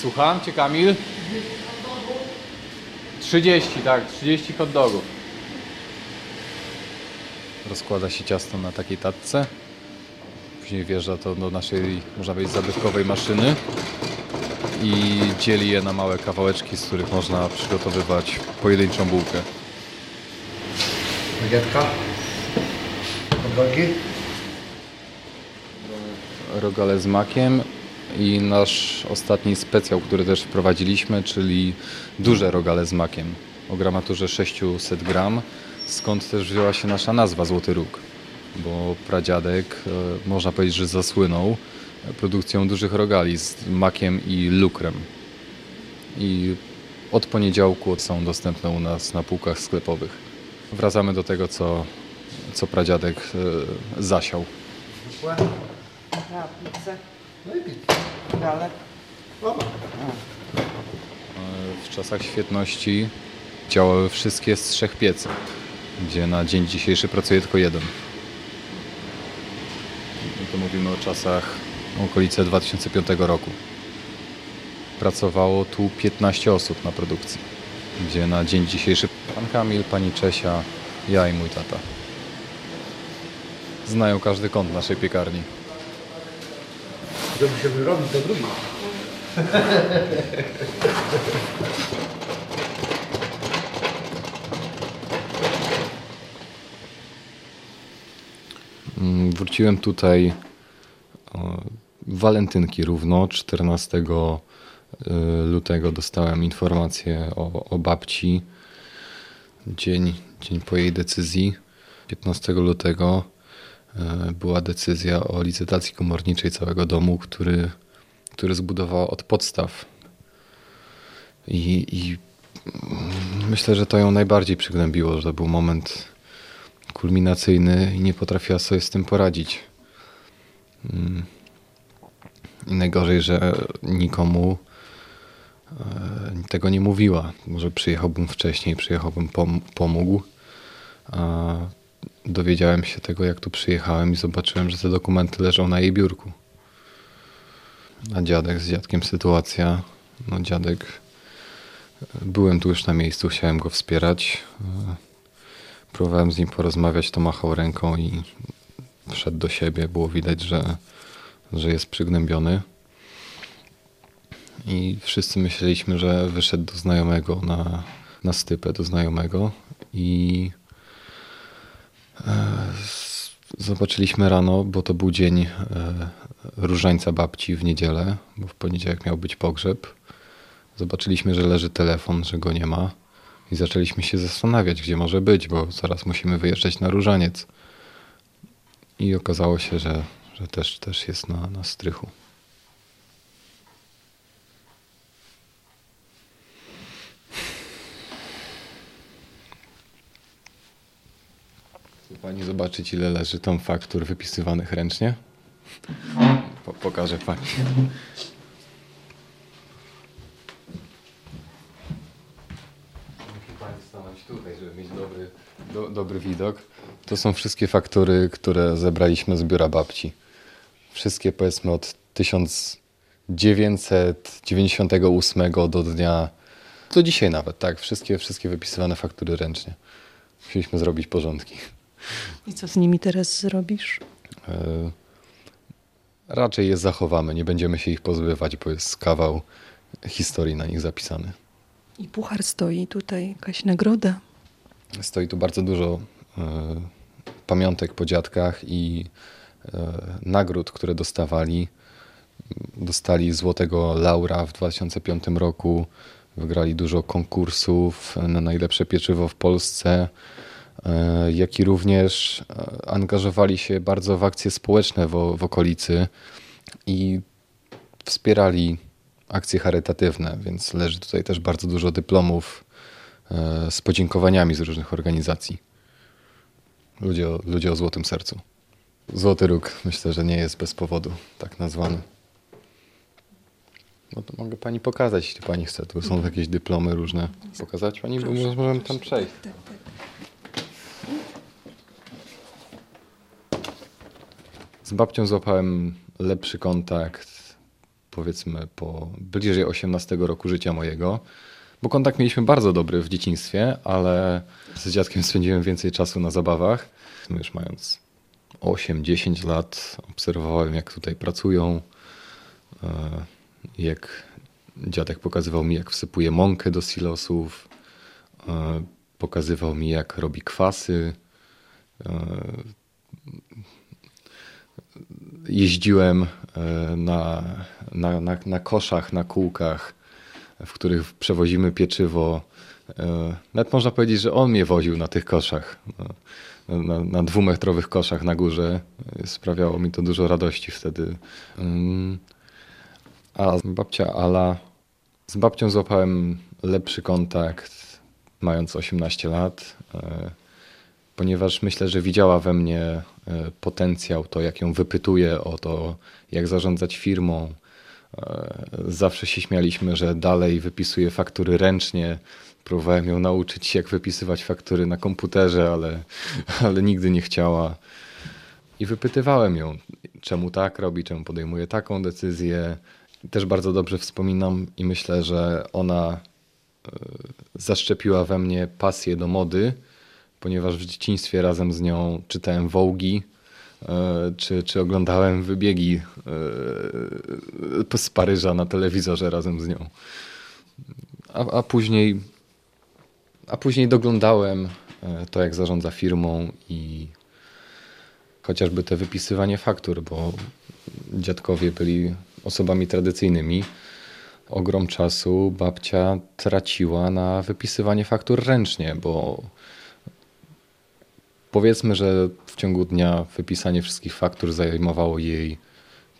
Słucham cię, Kamil? 30, tak, 30 hot dogów. Rozkłada się ciasto na takiej tatce. Później wjeżdża to do naszej, można powiedzieć, zabytkowej maszyny i dzieli je na małe kawałeczki, z których można przygotowywać pojedynczą bułkę. Bagietka. Podrogi. Rogale z makiem i nasz ostatni specjał, który też wprowadziliśmy, czyli duże rogale z makiem o gramaturze 600 gram, skąd też wzięła się nasza nazwa Złoty Róg, bo pradziadek, e, można powiedzieć, że zasłynął produkcją dużych rogali z makiem i lukrem. I od poniedziałku są dostępne u nas na półkach sklepowych. Wracamy do tego, co, co pradziadek e, zasiał. Ja pizzę, No i galę. Mama. W czasach świetności działały wszystkie z trzech pieców, gdzie na dzień dzisiejszy pracuje tylko jeden. I to mówimy o czasach okolice 2005 roku. Pracowało tu 15 osób na produkcji, gdzie na dzień dzisiejszy pan Kamil, pani Czesia, ja i mój tata. Znają każdy kąt naszej piekarni. Żeby się wyrobić do drugiej. Mm, Wróciłem tutaj walentynki równo. 14 y, lutego dostałem informację o, o babci. Dzień, dzień po jej decyzji. 15 lutego była decyzja o licytacji komorniczej całego domu, który, który zbudowała od podstaw. I, i myślę, że to ją najbardziej przygnębiło, że to był moment kulminacyjny i nie potrafiła sobie z tym poradzić. Mm. I najgorzej, że nikomu e, tego nie mówiła. Może przyjechałbym wcześniej, przyjechałbym, pom- pomógł. Dowiedziałem się tego, jak tu przyjechałem i zobaczyłem, że te dokumenty leżą na jej biurku. A dziadek z dziadkiem sytuacja. No dziadek, e, byłem tu już na miejscu, chciałem go wspierać. E, Próbowałem z nim porozmawiać, to machał ręką i wszedł do siebie. Było widać, że, że jest przygnębiony. I wszyscy myśleliśmy, że wyszedł do znajomego na, na stypę, do znajomego. I zobaczyliśmy rano, bo to był dzień e, różańca babci w niedzielę, bo w poniedziałek miał być pogrzeb. Zobaczyliśmy, że leży telefon, że go nie ma. I zaczęliśmy się zastanawiać, gdzie może być, bo zaraz musimy wyjeżdżać na różaniec. I okazało się, że, że też, też jest na, na strychu. Chce Pani zobaczyć, ile leży tam faktur wypisywanych ręcznie? Po, pokażę Pani. Musi Pani stanąć tutaj, żeby mieć dobry, do, dobry widok. To są wszystkie faktury, które zebraliśmy z biura babci. Wszystkie powiedzmy od 1998 do dnia, do dzisiaj nawet, tak. Wszystkie, wszystkie wypisywane faktury ręcznie. Musieliśmy zrobić porządki. I co z nimi teraz zrobisz? E, Raczej je zachowamy, nie będziemy się ich pozbywać, bo jest kawał historii na nich zapisany. I puchar stoi tutaj, jakaś nagroda. Stoi tu bardzo dużo e, pamiątek po dziadkach i e, nagród, które dostawali. Dostali Złotego Laura w 2005 roku, wygrali dużo konkursów na najlepsze pieczywo w Polsce, jak i również e, angażowali się bardzo w akcje społeczne w, w okolicy i wspierali akcje charytatywne, więc leży tutaj też bardzo dużo dyplomów e, z podziękowaniami z różnych organizacji. Ludzie o, ludzie o złotym sercu. Złoty Róg myślę, że nie jest bez powodu tak nazwany. No to mogę pani pokazać, jeśli pani chce. Tu są jakieś dyplomy różne. Pokazać pani, bo może- możemy tam przejść. Tak, tak. Z babcią złapałem lepszy kontakt powiedzmy po bliżej 18 roku życia mojego, bo kontakt mieliśmy bardzo dobry w dzieciństwie, ale z dziadkiem spędziłem więcej czasu na zabawach. Już mając 8-10 lat obserwowałem jak tutaj pracują, e, jak dziadek pokazywał mi jak wsypuje mąkę do silosów, e, pokazywał mi jak robi kwasy. E, jeździłem e, na, na, na, na koszach, na kółkach, w których przewozimy pieczywo. E, Nawet można powiedzieć, że on mnie woził na tych koszach, na, na, na dwumetrowych koszach na górze. Sprawiało mi to dużo radości wtedy. A babcia Ala, z babcią złapałem lepszy kontakt, mając 18 lat e, ponieważ myślę, że widziała we mnie e, potencjał, to jak ją wypytuję o to, jak zarządzać firmą. E, Zawsze się śmialiśmy, że dalej wypisuję faktury ręcznie. Próbowałem ją nauczyć, jak wypisywać faktury na komputerze, ale, ale nigdy nie chciała. I wypytywałem ją, czemu tak robi, czemu podejmuje taką decyzję. Też bardzo dobrze wspominam i myślę, że ona e, zaszczepiła we mnie pasję do mody, ponieważ w dzieciństwie razem z nią czytałem Wołgi, e, czy, czy oglądałem wybiegi e, z Paryża na telewizorze razem z nią. A, a, później, a później doglądałem e, to, jak zarządza firmą i chociażby te wypisywanie faktur, bo dziadkowie byli osobami tradycyjnymi. Ogrom czasu babcia traciła na wypisywanie faktur ręcznie, bo Powiedzmy, że w ciągu dnia wypisanie wszystkich faktur zajmowało jej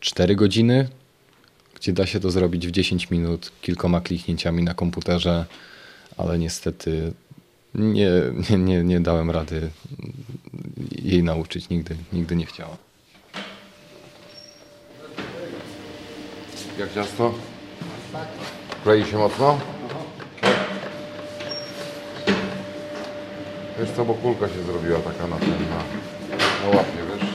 4 godziny, gdzie da się to zrobić w 10 minut kilkoma kliknięciami na komputerze, ale niestety nie, nie, nie, nie dałem rady jej nauczyć, nigdy, nigdy nie chciała. Jak ciasto? Klei się mocno? Wiesz co, bo kulka się zrobiła taka na ten, na, na łapie, wiesz?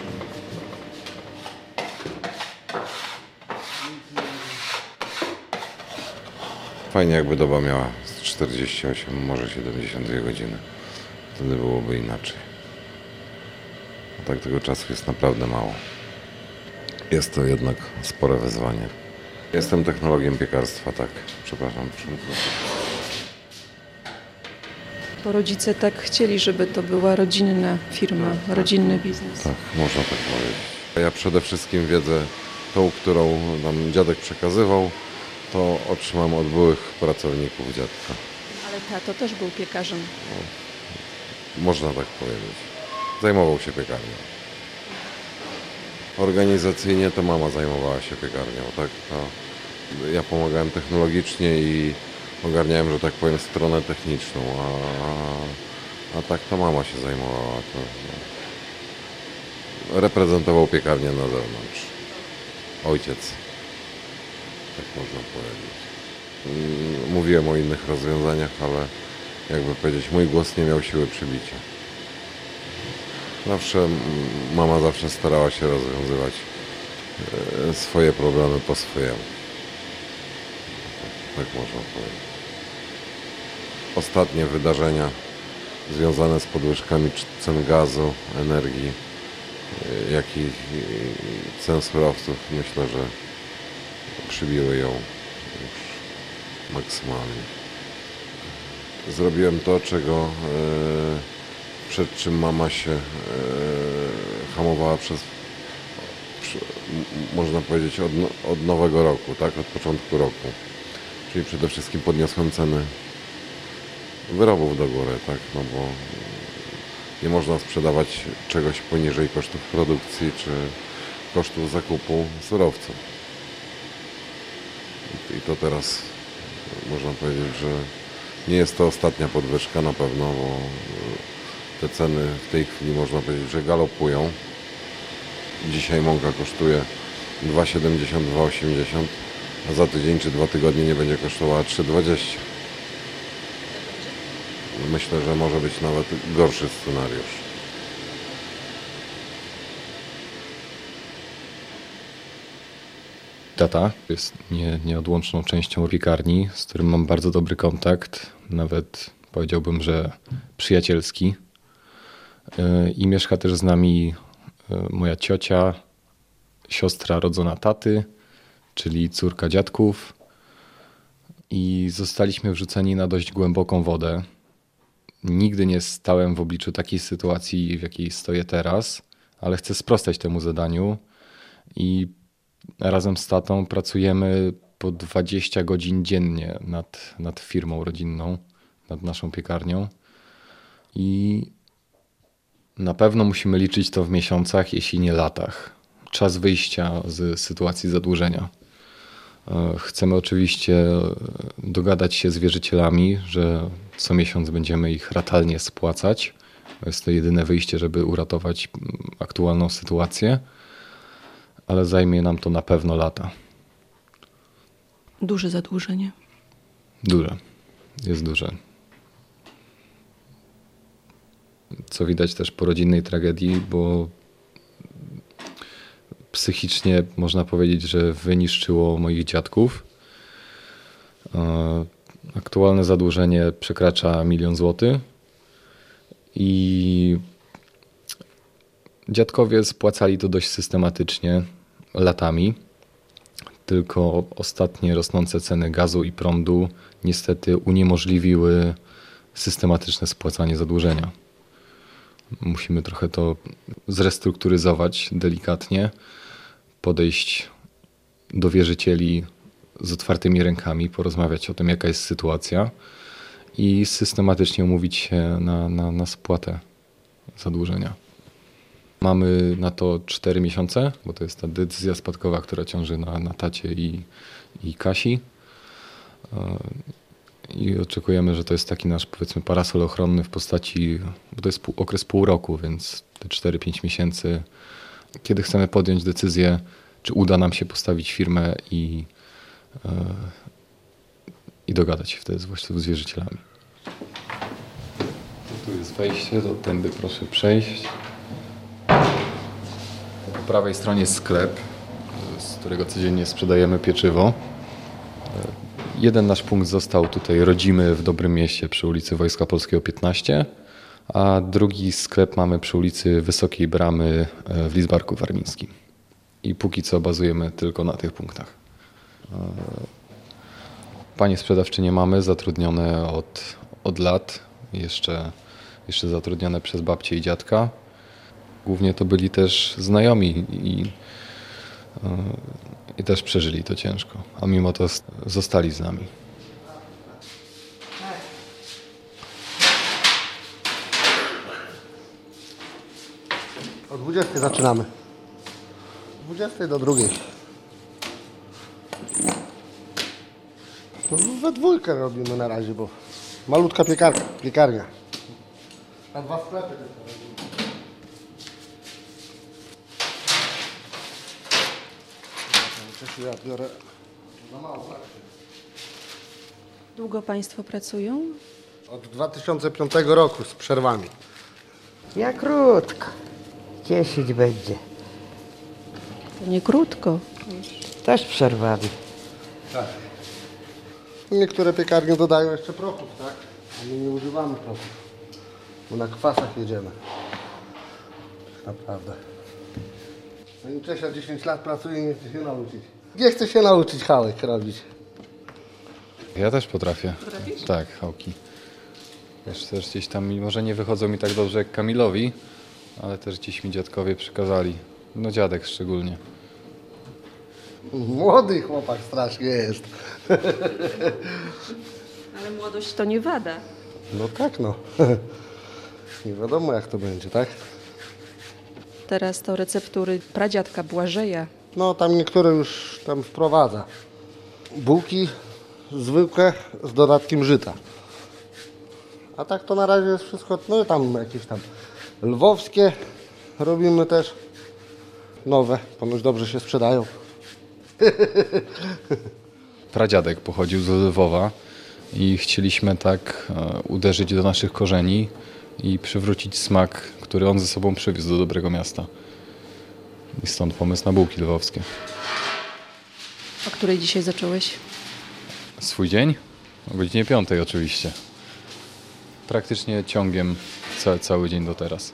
Fajnie jakby doba miała z 48, może 72 godziny. Wtedy byłoby inaczej. A tak tego czasu jest naprawdę mało. Jest to jednak spore wyzwanie. Jestem technologiem piekarstwa, tak. Przepraszam, przymknę. Bo rodzice tak chcieli, żeby to była rodzinna firma, rodzinny biznes. Tak, można tak powiedzieć. Ja przede wszystkim wiedzę tą, którą nam dziadek przekazywał, to otrzymam od byłych pracowników dziadka. Ale tato też był piekarzem. Można tak powiedzieć. Zajmował się piekarnią. Organizacyjnie to mama zajmowała się piekarnią, tak? To ja pomagałem technologicznie i ogarniałem, że tak powiem, stronę techniczną, a, a tak to mama się zajmowała. To, no. Reprezentował piekarnię na zewnątrz. Ojciec. Tak można powiedzieć. Mm, Mówiłem o innych rozwiązaniach, ale jakby powiedzieć, mój głos nie miał siły przybicia. Zawsze, mama zawsze starała się rozwiązywać e, swoje problemy po swojemu. Tak można powiedzieć. Ostatnie wydarzenia związane z podwyżkami cen gazu, energii, e, jak i cen surowców, myślę, że przybiły ją już maksymalnie. Zrobiłem to, czego e, przed czym mama się e, hamowała przez, można powiedzieć, od, no- od nowego roku, tak, od początku roku. Czyli przede wszystkim podniosłem ceny wyrobów do góry, tak, no bo nie można sprzedawać czegoś poniżej kosztów produkcji czy kosztów zakupu surowców. I- to teraz można powiedzieć, że nie jest to ostatnia podwyżka na pewno, bo te ceny w tej chwili można powiedzieć, że galopują. Dzisiaj mąka kosztuje 2,70, 2,80, a za tydzień czy dwa tygodnie nie będzie kosztowała 3,20. Myślę, że może być nawet gorszy scenariusz. tata. Jest nie, nieodłączną częścią piekarni, z którym mam bardzo dobry kontakt. Nawet powiedziałbym, że przyjacielski. Yy, I mieszka też z nami yy, moja ciocia, siostra rodzona taty, czyli córka dziadków. I zostaliśmy wrzuceni na dość głęboką wodę. Nigdy nie stałem w obliczu takiej sytuacji, w jakiej stoję teraz, ale chcę sprostać temu zadaniu i razem z tatą pracujemy po 20 godzin dziennie nad, nad firmą rodzinną, nad naszą piekarnią. I na pewno musimy liczyć to w miesiącach, jeśli nie latach. Czas wyjścia z sytuacji zadłużenia. E, Chcemy oczywiście e, dogadać się z wierzycielami, że co miesiąc będziemy ich ratalnie spłacać. Jest to jedyne wyjście, żeby uratować mm, aktualną sytuację, ale zajmie nam to na pewno lata. Duże zadłużenie. Duże. Jest duże. Co widać też po rodzinnej tragedii, bo psychicznie można powiedzieć, że wyniszczyło moich dziadków. E, Aktualne zadłużenie przekracza milion złotych i dziadkowie spłacali to dość systematycznie latami. Tylko ostatnie rosnące ceny gazu i prądu niestety uniemożliwiły systematyczne spłacanie zadłużenia. Musimy trochę to zrestrukturyzować delikatnie, podejść do wierzycieli z otwartymi rękami, porozmawiać o tym, jaka jest sytuacja i systematycznie umówić się na, na, na spłatę zadłużenia. Mamy na to 4 miesiące, bo to jest ta decyzja spadkowa, która ciąży na, na tacie i, i Kasi. E, I oczekujemy, że to jest taki nasz powiedzmy parasol ochronny w postaci, bo to jest pół, okres pół roku, więc te 4-5 miesięcy, kiedy chcemy podjąć decyzję, czy uda nam się postawić firmę i, e, i dogadać się wtedy z właściwie z wierzycielami. Tu jest wejście, do tędy proszę przejść. Po prawej stronie jest sklep, z którego codziennie sprzedajemy pieczywo. Jeden nasz punkt został tutaj rodzimy w Dobrym Mieście przy ulicy Wojska Polskiego 15, a drugi sklep mamy przy ulicy Wysokiej Bramy e, w Lizbarku Warmińskim. I póki co bazujemy tylko na tych punktach. E, Panie sprzedawczynie mamy zatrudnione od, od lat, jeszcze, jeszcze zatrudnione przez babcię i dziadka. Głównie to byli też znajomi i, e, i też przeżyli to ciężko, a mimo to zostali z nami. 20 zaczynamy. Od 20 do drugiej. No, we dwójkę robimy na razie, bo malutka piekarka, piekarnia. A dwa sklepy tylko robimy. Ja biorę za mało. tak? Długo Państwo pracują? Od 2005 roku z przerwami. Ja krótko. Cieszyć będzie. To nie krótko. Też przerwany. Tak. Niektóre piekarnie dodają jeszcze prochów, tak? A my nie używamy prochów. Bo na kwasach jedziemy. Tak Naprawdę. No i Czesia 10 lat pracuje i nie chce się nauczyć. Nie chce się nauczyć hałek robić. Ja też potrafię. Tak, hałki. Też, też gdzieś tam, mimo że nie wychodzą mi tak dobrze jak Kamilowi, ale też gdzieś mi dziadkowie przekazali. No dziadek szczególnie. Młody chłopak strasznie jest. Ale młodość to nie wada. No tak no. Nie wiadomo jak to będzie, tak? Teraz to receptury pradziadka Błażeja. No tam niektóre już tam wprowadza. Bułki zwykłe z dodatkiem żyta. A tak to na razie jest wszystko, no tam jakieś tam lwowskie robimy też. Nowe, ponoć dobrze się sprzedają. Pradziadek pochodził z Lwowa i chcieliśmy tak e, uderzyć do naszych korzeni i przywrócić smak, który on ze sobą przywiózł do dobrego miasta. I stąd pomysł na bułki lwowskie. O której dzisiaj zacząłeś? Swój dzień? O godzinie 5 oczywiście. Praktycznie ciągiem ca- cały dzień do teraz.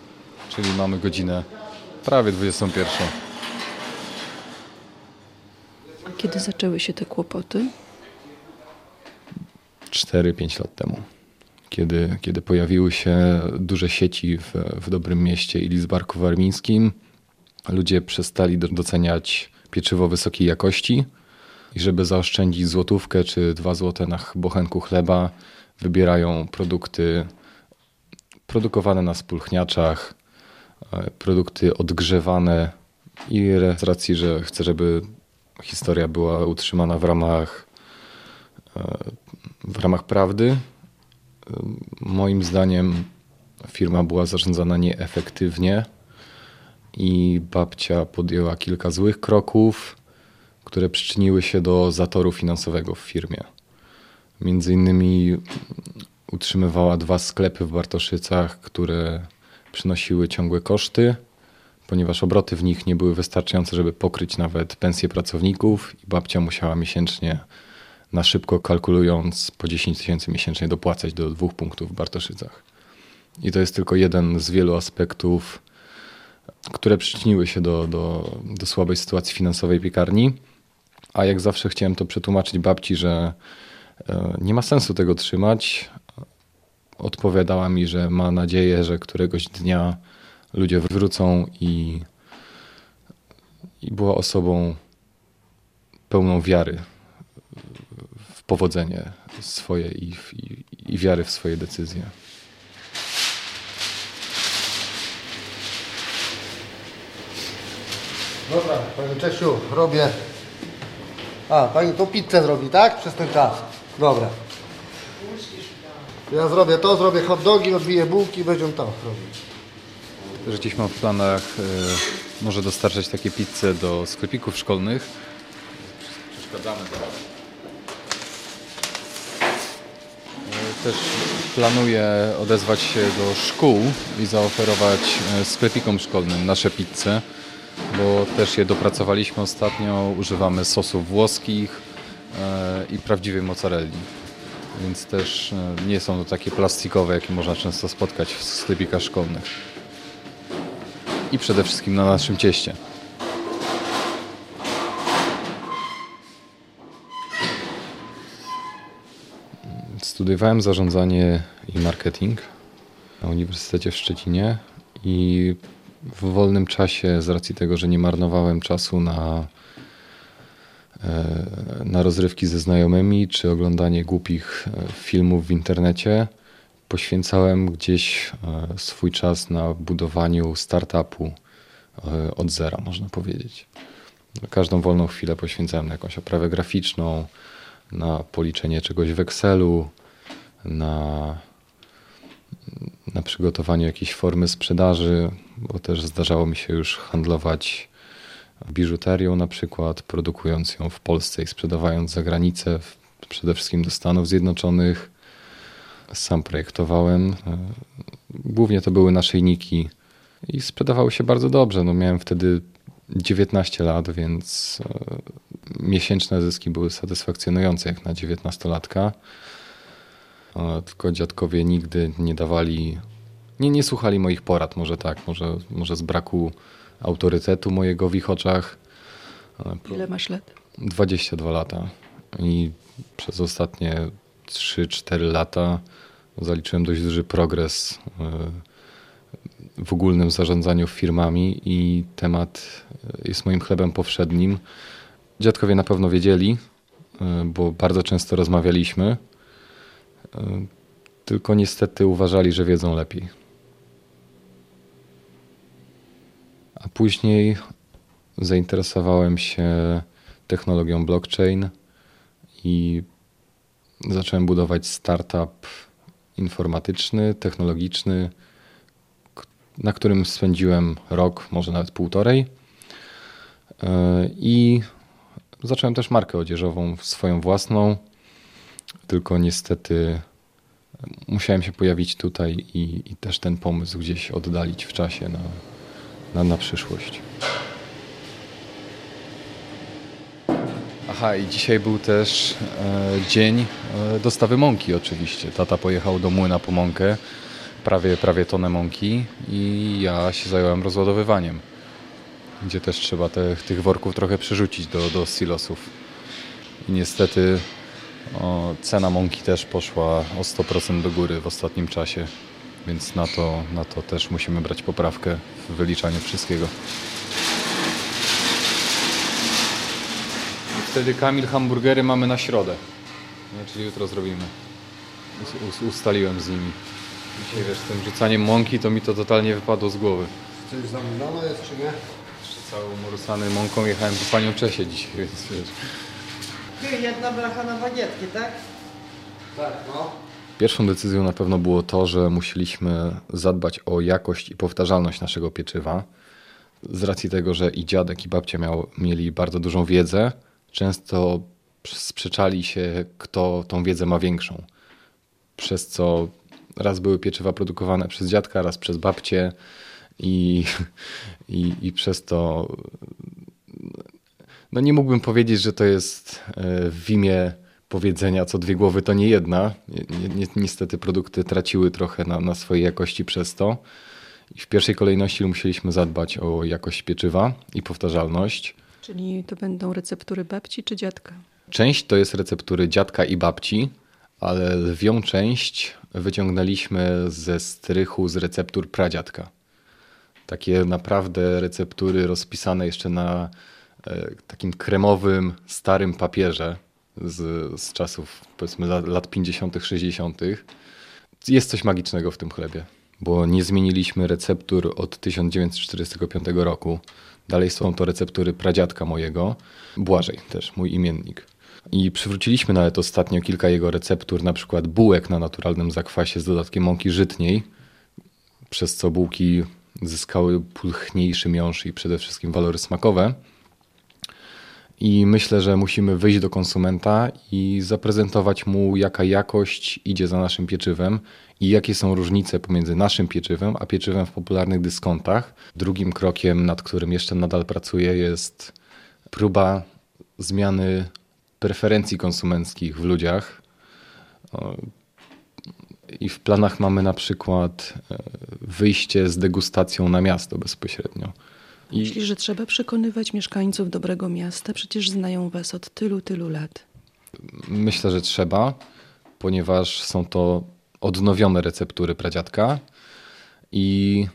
Czyli mamy godzinę prawie 21. Kiedy zaczęły się te kłopoty? 4-5 lat temu. Kiedy, kiedy pojawiły się duże sieci w, w Dobrym Mieście i Lidzbarku Warmińskim, ludzie przestali do- doceniać pieczywo wysokiej jakości i żeby zaoszczędzić złotówkę czy dwa złote na ch- bochenku chleba, wybierają produkty produkowane na spulchniaczach, e, produkty odgrzewane i z racji, że chcę, żeby historia była utrzymana w ramach w ramach prawdy. Moim zdaniem firma była zarządzana nieefektywnie i babcia podjęła kilka złych kroków, które przyczyniły się do zatoru finansowego w firmie. Między innymi utrzymywała dwa sklepy w Bartoszycach, które przynosiły ciągłe koszty, ponieważ obroty w nich nie były wystarczające, żeby pokryć nawet pensje pracowników i babcia musiała miesięcznie na szybko kalkulując po 10 tysięcy miesięcznie dopłacać do dwóch punktów w Bartoszycach. I to jest tylko jeden z wielu aspektów, które przyczyniły się do, do, do słabej sytuacji finansowej piekarni. A jak zawsze chciałem to przetłumaczyć babci, że e, nie ma sensu tego trzymać. Odpowiadała mi, że ma nadzieję, że któregoś dnia ludzie wrócą i, i była osobą pełną wiary w powodzenie swoje i, w- i, i wiary w swoje decyzje. Dobra, Panie Czesiu, robię... A, Pani to pizzę zrobi, tak? Przez ten czas. Dobra. Ja zrobię to, zrobię hot dogi, odbiję bułki, będziemy to robić. Że gdzieś mam w planach e, może dostarczać takie pizze do sklepików szkolnych. Przeszkadzamy teraz. E, Też planuję odezwać się do szkół i zaoferować e, sklepikom szkolnym nasze pizze, bo też je dopracowaliśmy ostatnio. Używamy sosów włoskich e, i prawdziwej mozzarelli. Więc też e, nie są to takie plastikowe, jakie można często spotkać w sklepikach szkolnych i przede wszystkim na naszym cieście. Studiowałem zarządzanie i marketing na Uniwersytecie w Szczecinie i w wolnym czasie, z racji tego, że nie marnowałem czasu na, na rozrywki ze znajomymi czy oglądanie głupich e, filmów w internecie, poświęcałem gdzieś e, swój czas na budowaniu startupu e, od zera, można powiedzieć. Każdą wolną chwilę poświęcałem na jakąś oprawę graficzną, na policzenie czegoś w Excelu, na, na przygotowanie jakiejś formy sprzedaży, bo też zdarzało mi się już handlować biżuterią na przykład, produkując ją w Polsce i sprzedawając za granicę, przede wszystkim do Stanów Zjednoczonych. Sam projektowałem. E, Głównie to były naszyjniki i sprzedawały się bardzo dobrze. No miałem wtedy 19 lat, więc e, miesięczne zyski były satysfakcjonujące jak na 19-latka. E, Tylko dziadkowie nigdy nie dawali, nie, nie słuchali moich porad, może tak, może, może z braku autorytetu mojego w ich oczach. Ile masz lat? 22 lata i przez ostatnie 3-4 lata zaliczyłem dość duży progres e, w ogólnym zarządzaniu firmami i temat jest moim chlebem powszednim. Dziadkowie na pewno wiedzieli, e, bo bardzo często rozmawialiśmy, e, tylko niestety uważali, że wiedzą lepiej. A później zainteresowałem się technologią blockchain i zacząłem budować startup informatyczny, technologiczny, na którym spędziłem rok, może nawet półtorej. I zacząłem też markę odzieżową, swoją własną, tylko niestety musiałem się pojawić tutaj i, i też ten pomysł gdzieś oddalić w czasie na, na, na przyszłość. Aha, i dzisiaj był też e, dzień e, dostawy mąki oczywiście. Tata pojechał do młyna po mąkę, prawie, prawie tonę mąki i ja się zająłem rozładowywaniem, gdzie też trzeba te, tych worków trochę przerzucić do, do silosów. I niestety o, cena mąki też poszła o 100% do góry w ostatnim czasie, więc na to, na to też musimy brać poprawkę w wyliczaniu wszystkiego. I wtedy Kamil hamburgery mamy na środę. Nie, czyli jutro zrobimy. Us- us- ustaliłem z nimi. Dzisiaj wiesz, z tym rzucaniem mąki to mi to totalnie wypadło z głowy. Coś zamówione jest czy nie? Jeszcze cały umorusany mąką jechałem po panią Czesie dzisiaj, więc wiesz. Ty, jedna blacha na bagietki, tak? Tak, no. Pierwszą decyzją na pewno było to, że musieliśmy zadbać o jakość i powtarzalność naszego pieczywa. Z racji tego, że i dziadek, i babcia miał, mieli bardzo dużą wiedzę, często sprzeczali się, kto tą wiedzę ma większą. Przez co raz były pieczywa produkowane przez dziadka, raz przez babcię i, i, i przez to no nie mógłbym powiedzieć, że to jest e, w imię powiedzenia co dwie głowy to nie jedna. Ni- ni- ni- Niestety produkty traciły trochę na, na swojej jakości przez to. I w pierwszej kolejności musieliśmy zadbać o jakość pieczywa i powtarzalność. Czyli to będą receptury babci czy dziadka? Część to jest receptury dziadka i babci, ale lwią część wyciągnęliśmy ze strychu z receptur pradziadka. Takie naprawdę receptury rozpisane jeszcze na e, takim kremowym, starym papierze z, z czasów powiedzmy lat, lat 50., 60. Jest coś magicznego w tym chlebie, bo nie zmieniliśmy receptur od 1945 roku. Dalej są to receptury pradziadka mojego, Błażej też, mój imiennik. I przywróciliśmy nawet ostatnio kilka jego receptur, na przykład bułek na naturalnym zakwasie z dodatkiem mąki żytniej, przez co bułki zyskały pulchniejszy miąższ i przede wszystkim walory smakowe. I myślę, że musimy wyjść do konsumenta i zaprezentować mu, jaka jakość idzie za naszym pieczywem i jakie są różnice pomiędzy naszym pieczywem a pieczywem w popularnych dyskontach. Drugim krokiem, nad którym jeszcze nadal pracuję, jest próba zmiany preferencji konsumenckich w ludziach. I w planach mamy na przykład e, wyjście z degustacją na miasto bezpośrednio. I Myślisz, że trzeba przekonywać mieszkańców dobrego miasta? Przecież znają was od tylu, tylu lat. Myślę, że trzeba, ponieważ są to odnowione receptury pradziadka i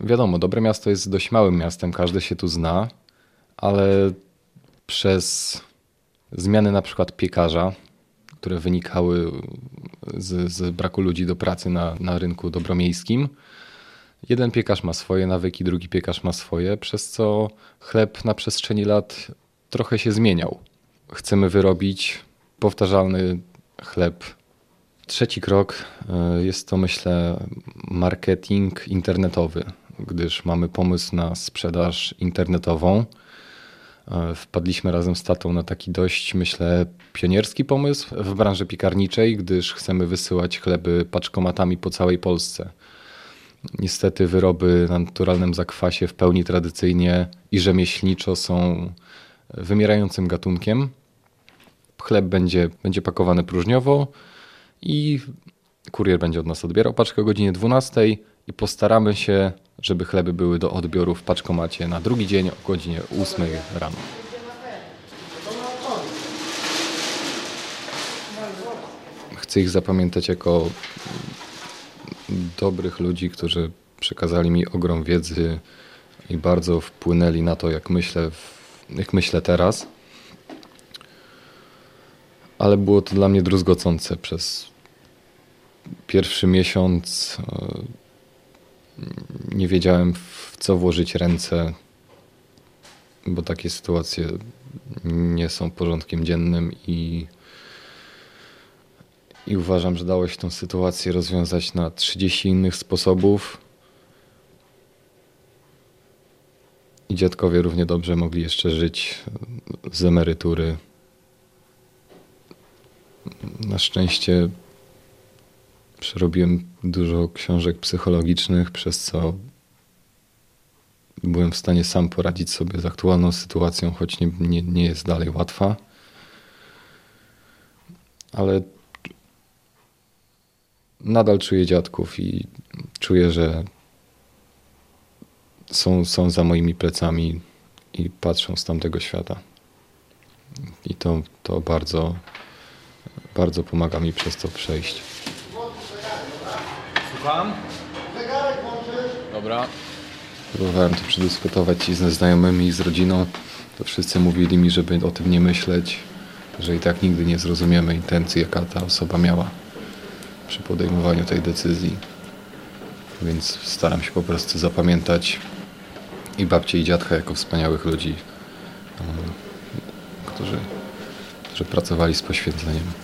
wiadomo, Dobre Miasto jest dość małym miastem, każdy się tu zna, ale przez zmiany na przykład piekarza, które wynikały z, z braku ludzi do pracy na, na rynku dobromiejskim, jeden piekarz ma swoje nawyki, drugi piekarz ma swoje, przez co chleb na przestrzeni lat trochę się zmieniał. Chcemy wyrobić powtarzalny chleb. Trzeci krok y, jest to, myślę, marketing internetowy, gdyż mamy pomysł na sprzedaż internetową. Y, Wpadliśmy razem z tatą na taki dość, myślę, pionierski pomysł w branży piekarniczej, gdyż chcemy wysyłać chleby paczkomatami po całej Polsce. Niestety wyroby na naturalnym zakwasie w pełni tradycyjnie i rzemieślniczo są wymierającym gatunkiem. Chleb będzie, będzie pakowany próżniowo i kurier będzie od nas odbierał paczkę o godzinie 12 i postaramy się, żeby chleby były do odbioru w paczkomacie na drugi dzień o godzinie 8 rano. Chcę ich zapamiętać jako dobrych ludzi, którzy przekazali mi ogrom wiedzy i bardzo wpłynęli na to, jak myślę, jak myślę teraz. Ale było to dla mnie druzgocące przez pierwszy miesiąc. e, Nie wiedziałem, w co włożyć ręce, bo takie sytuacje nie są porządkiem dziennym i i uważam, że dało się tę sytuację rozwiązać na 30 innych sposobów. I dziadkowie równie dobrze mogli jeszcze żyć z emerytury. Na szczęście przerobiłem dużo książek psychologicznych, przez co byłem w stanie sam poradzić sobie z aktualną sytuacją, choć nie, nie, nie jest dalej łatwa. Ale nadal czuję dziadków i czuję, że są, są za moimi plecami i patrzą z tamtego świata. I to, to bardzo, bardzo pomaga mi przez to przejść. Słucham? Dobra. Próbowałem to przedyskutować i ze znajomymi, i z rodziną. To wszyscy mówili mi, żeby o tym nie myśleć, że i tak nigdy nie zrozumiemy intencji, jaka ta osoba miała przy podejmowaniu tej decyzji. Więc staram się po prostu zapamiętać i babcię, i dziadka jako wspaniałych ludzi, którzy, którzy pracowali z poświęceniem.